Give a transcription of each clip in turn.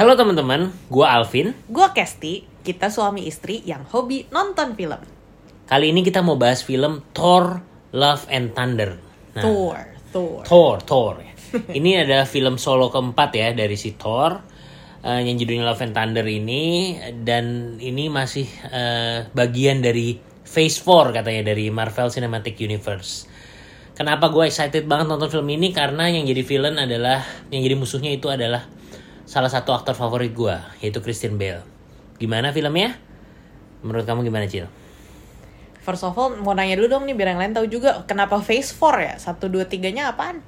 Halo teman-teman, gua Alvin. Gua Kesti, kita suami istri yang hobi nonton film. Kali ini kita mau bahas film Thor Love and Thunder. Nah, Thor, Thor. Thor, Thor. Ini adalah film solo keempat ya dari si Thor eh, yang judulnya Love and Thunder ini dan ini masih eh, bagian dari Phase 4 katanya dari Marvel Cinematic Universe. Kenapa gue excited banget nonton film ini? Karena yang jadi villain adalah yang jadi musuhnya itu adalah salah satu aktor favorit gue yaitu Christian Bale. Gimana filmnya? Menurut kamu gimana Cil? First of all, mau nanya dulu dong nih biar yang lain tahu juga kenapa Phase 4 ya? 1 2 3-nya apaan?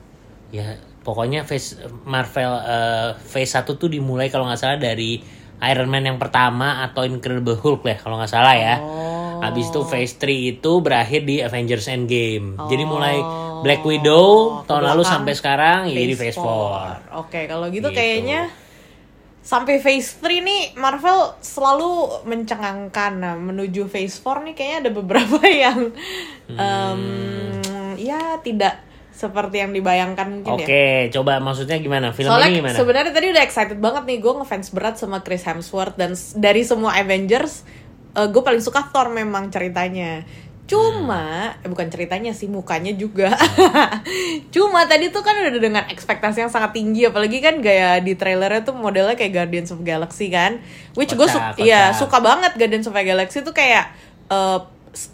Ya pokoknya phase Marvel eh, phase 1 tuh dimulai kalau nggak salah dari Iron Man yang pertama atau Incredible Hulk lah kalau nggak salah ya. Oh. Habis itu phase 3 itu berakhir di Avengers Endgame. Jadi mulai Oh. Black Widow Ke tahun lalu sampai sekarang ya jadi phase 4. 4. Oke, kalau gitu, Gitu. kayaknya sampai Phase 3 nih Marvel selalu mencengangkan. Nah, menuju Phase 4 nih kayaknya ada beberapa yang em, ya tidak seperti yang dibayangkan mungkin ya. Oke, coba maksudnya gimana? Film Soalnya ini gimana? sebenarnya tadi udah excited banget nih gue ngefans berat sama Chris Hemsworth dan dari semua Avengers gue paling suka Thor memang ceritanya. Cuma eh, bukan ceritanya sih mukanya juga. Cuma tadi tuh kan udah dengan ekspektasi yang sangat tinggi apalagi kan gaya di trailernya tuh modelnya kayak Guardians of Galaxy kan. Which gue iya kocak. suka banget Guardians of Galaxy tuh kayak eh,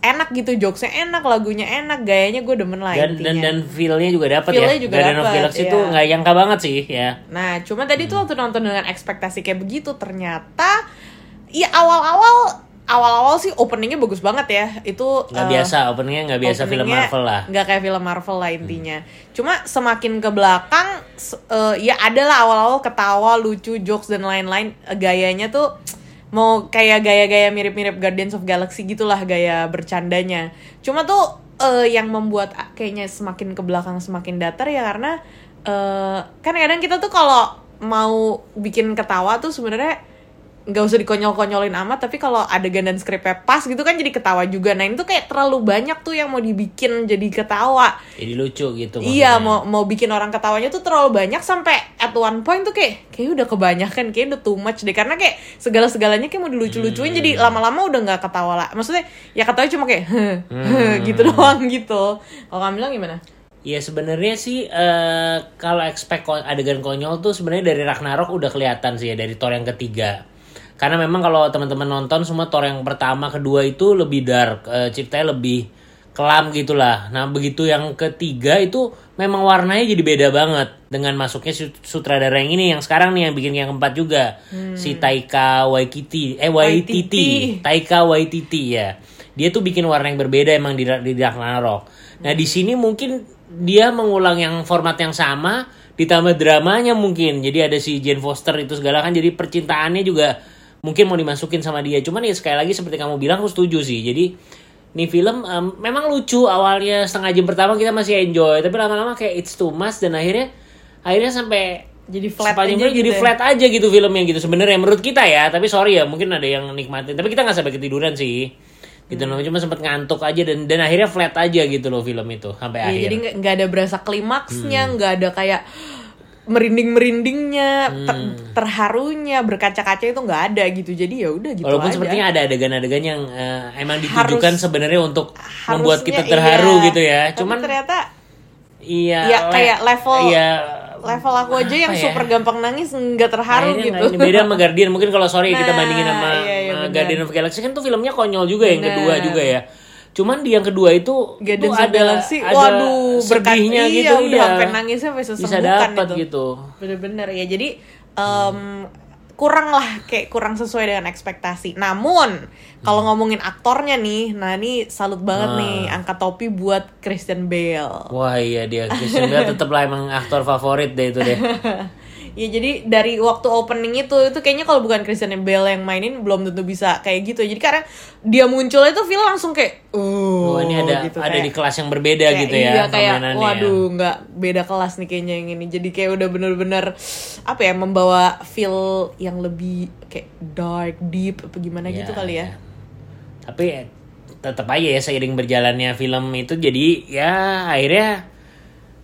enak gitu jokesnya enak lagunya enak gayanya gue demen lah dan intinya. dan dan feel-nya juga dapat ya. Feel-nya juga Guardian of dapet, Galaxy iya. tuh nggak nyangka banget sih ya. Nah, cuma tadi tuh waktu nonton dengan ekspektasi kayak begitu ternyata ya awal-awal awal-awal sih openingnya bagus banget ya. Itu Nggak eh, biasa openingnya nggak biasa film openingnya Marvel lah. Nggak kayak film Marvel lah intinya. Cuma semakin ke belakang eh, ya adalah awal-awal ketawa, lucu, jokes dan lain-lain Eh, gayanya tuh mau kayak gaya-gaya mirip-mirip Guardians of Galaxy gitulah gaya bercandanya. Cuma tuh eh, yang membuat kayaknya semakin ke belakang semakin datar ya karena eh, kan kadang kita tuh kalau mau bikin ketawa tuh sebenarnya nggak usah dikonyol-konyolin amat tapi kalau adegan dan skripnya pas gitu kan jadi ketawa juga nah ini tuh kayak terlalu banyak tuh yang mau dibikin jadi ketawa Jadi lucu gitu iya maksudnya. mau mau bikin orang ketawanya tuh terlalu banyak sampai at one point tuh kayak kayak udah kebanyakan kayak udah too much deh karena kayak segala segalanya kayak mau dilucu-lucuin Hmm. jadi lama-lama udah nggak ketawa lah maksudnya ya ketawa cuma kayak Hmm. gitu doang gitu kalau kamu bilang gimana Iya sebenarnya sih eh, kalau expect adegan konyol tuh sebenarnya dari Ragnarok udah kelihatan sih ya dari Thor yang ketiga. Karena memang kalau teman-teman nonton semua Thor yang pertama, kedua itu lebih dark, eh, ceritanya lebih kelam gitulah. Nah begitu yang ketiga itu memang warnanya jadi beda banget dengan masuknya sut- sutradara yang ini yang sekarang nih yang bikin yang keempat juga si Taika Waititi, eh Waititi, Waititi. Taika Waititi ya. Dia tuh bikin warna yang berbeda emang di, di Ragnarok. Nah di sini mungkin dia mengulang yang format yang sama ditambah dramanya mungkin. Jadi ada si Jane Foster itu segala kan jadi percintaannya juga mungkin mau dimasukin sama dia. Cuman ya sekali lagi seperti kamu bilang aku setuju sih. Jadi nih film em, memang lucu awalnya setengah jam pertama kita masih enjoy tapi lama-lama kayak it's too much dan akhirnya akhirnya sampai jadi flat aja film jadi gitu ya. flat aja gitu filmnya gitu sebenarnya menurut kita ya tapi sorry ya mungkin ada yang nikmatin tapi kita nggak sampai ketiduran sih gitu Hmm. loh cuma sempat ngantuk aja dan dan akhirnya flat aja gitu loh film itu sampai Iya, akhir jadi nggak ada berasa klimaksnya, Hmm. nggak ada kayak merinding merindingnya, Hmm. terharunya, berkaca-kaca itu nggak ada gitu. Jadi ya udah gitu Walaupun aja. sepertinya ada adegan-adegan yang eh, emang ditujukan Harus- sebenarnya untuk membuat kita terharu iya. gitu ya. Tapi Cuman ternyata iya ya kayak level iya, level aku aja yang ya? super gampang nangis nggak terharu Akhirnya gitu. ini beda sama Guardian mungkin kalau sorry kita Nah, bandingin sama iya, iya, benar. Guardian of Galaxy kan tuh filmnya konyol juga yang Benar. kedua juga ya. Cuman di yang kedua itu Guardians tuh ada ada waduh, berkat sedihnya iya, gitu udah iya. sampai nangis sampai bisa dapat itu. gitu. Bener-bener ya. Jadi em, kurang lah kayak kurang sesuai dengan ekspektasi. Namun kalau ngomongin aktornya nih, nah ini salut banget Ah. nih angkat topi buat Christian Bale. Wah iya dia Christian Bale tetap lah emang aktor favorit deh itu deh. Ya jadi dari waktu opening itu itu kayaknya kalau bukan Christian Bale yang mainin belum tentu bisa kayak gitu. Jadi karena dia muncul itu film langsung kayak uh Oh, ini ada gitu, ada kayak- di kelas yang berbeda kayak gitu ya iya, kayak waduh nggak beda kelas nih kayaknya yang ini. Jadi kayak udah bener-bener apa ya membawa feel yang lebih kayak dark deep apa gimana gitu Ya, kali ya. Tapi tetap aja ya seiring berjalannya film itu jadi ya akhirnya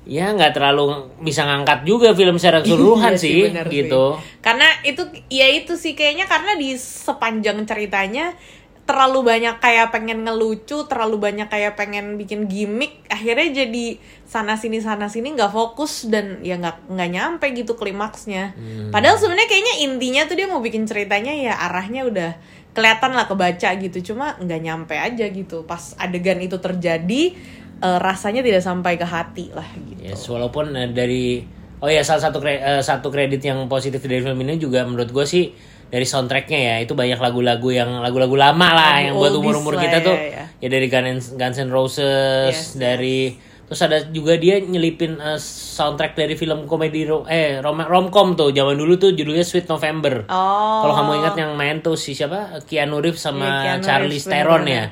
ya nggak terlalu bisa ngangkat juga film secara keseluruhan Iya sih, bener gitu. Karena itu ya itu sih kayaknya karena di sepanjang ceritanya terlalu banyak kayak pengen ngelucu, terlalu banyak kayak pengen bikin gimmick, akhirnya jadi sana sini sana sini nggak fokus dan ya nggak nggak nyampe gitu klimaksnya. Hmm. Padahal sebenarnya kayaknya intinya tuh dia mau bikin ceritanya ya arahnya udah kelihatan lah kebaca gitu, cuma nggak nyampe aja gitu. Pas adegan itu terjadi eh, rasanya tidak sampai ke hati lah gitu. Yes, walaupun eh, dari oh ya salah satu kre- eh, satu kredit yang positif dari film ini juga menurut gue sih dari soundtracknya ya itu banyak lagu-lagu yang lagu-lagu lama lah Lagu yang buat umur-umur lah, kita ya, tuh ya. ya dari Guns, Guns N' Roses Yes, dari terus ada juga dia nyelipin eh, soundtrack dari film komedi ro- eh rom romcom tuh zaman dulu tuh judulnya Sweet November Oh. kalau kamu ingat yang main tuh si siapa Keanu Reeves sama Iya, Keanu Charlie Theron ya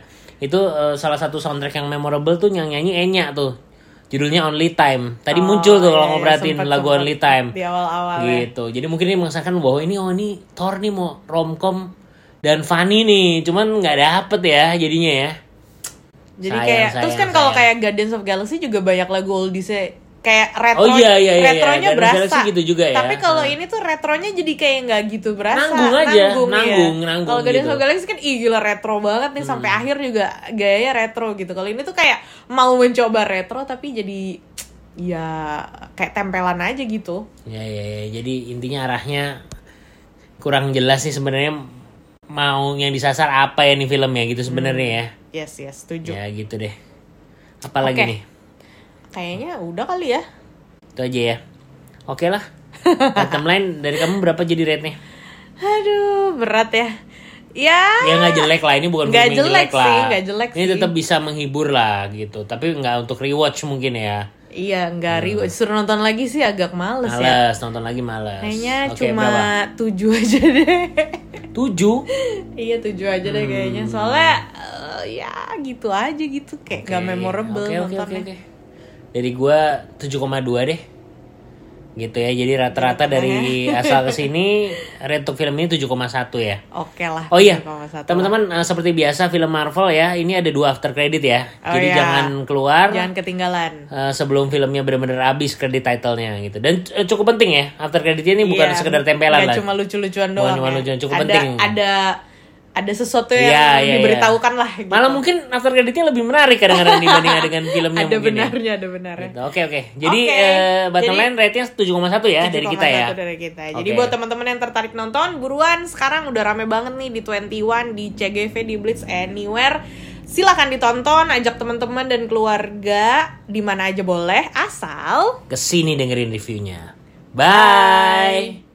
itu eh, salah satu soundtrack yang memorable tuh yang nyanyi Enya tuh. Judulnya Only Time. Tadi Oh, muncul tuh kalau iya, mau iya, sempet- lagu sempet. Only Time. Di awal-awal ya. gitu. Jadi mungkin ini mengesahkan bahwa ini oh ini Thor nih mau romcom dan funny nih. Cuman nggak dapet ya jadinya ya. Jadi Sayang, kayak sayang, terus kan kalau kayak Guardians of Galaxy juga banyak lagu oldiesnya kayak retro Oh, iya, iya, iya, retronya iya. Guardians of berasa gitu juga ya. tapi kalau Hmm. ini tuh retronya jadi kayak nggak gitu berasa Nanggung aja, nanggung, nanggung, ya. nanggung kalau Guardians gitu. Hmm. of Galaxy kan ih gila retro banget nih sampai akhir juga gayanya retro gitu kalau ini tuh kayak mau mencoba retro tapi jadi ya kayak tempelan aja gitu ya ya ya jadi intinya arahnya kurang jelas sih sebenarnya mau yang disasar apa ya nih filmnya gitu sebenarnya ya yes yes setuju ya gitu deh apalagi Oke. nih kayaknya udah kali ya itu aja ya oke lah Item lain dari kamu berapa jadi rate-nya aduh berat ya ya ya nggak jelek lah ini bukan Nggak jelek jelek lah sih, nggak jelek ini sih. tetap bisa menghibur lah gitu tapi nggak untuk rewatch mungkin ya Iya, nggak rewatch. Suruh nonton lagi sih agak males, ya. Hmm. males nonton lagi males Kayaknya Oke, cuma berapa? tujuh aja deh. tujuh iya tujuh aja deh Hmm. kayaknya. Soalnya eh, ya gitu aja gitu kayak nggak Oke, memorable oke, oke, nontonnya. oke, oke. Dari gua 7,2 deh. Gitu ya. Jadi rata-rata dari asal ke sini rate untuk film ini 7,1 ya. Oke lah. Oh iya, 7,1 teman-teman eh, seperti biasa film Marvel ya, ini ada dua after credit ya. Oh Jadi iya. jangan keluar Jangan ketinggalan. eh, sebelum filmnya benar-benar habis kredit titlenya gitu. Dan eh, cukup penting ya, after creditnya ini bukan Iya, sekedar tempelan lah. cuma lucu-lucuan doang. cuma ya. lucuan, cukup ada, penting. Ada ada sesuatu yang Iya, iya, diberitahukan lah. Gitu. Malah mungkin after creditnya lebih menarik kadang-kadang dibanding dengan filmnya ada mungkin ya. benarnya, ada benarnya. Gitu. Oke oke. Jadi Oke, eh, bottom jadi- line rate-nya 7,1 ya dari kita ya. 7,1 dari kita. Jadi Oke. buat teman-teman yang tertarik nonton, buruan sekarang udah rame banget nih di 21, di CGV, di Blitz Anywhere. Silahkan ditonton, ajak teman-teman dan keluarga di mana aja boleh, asal Ke sini dengerin reviewnya. Bye.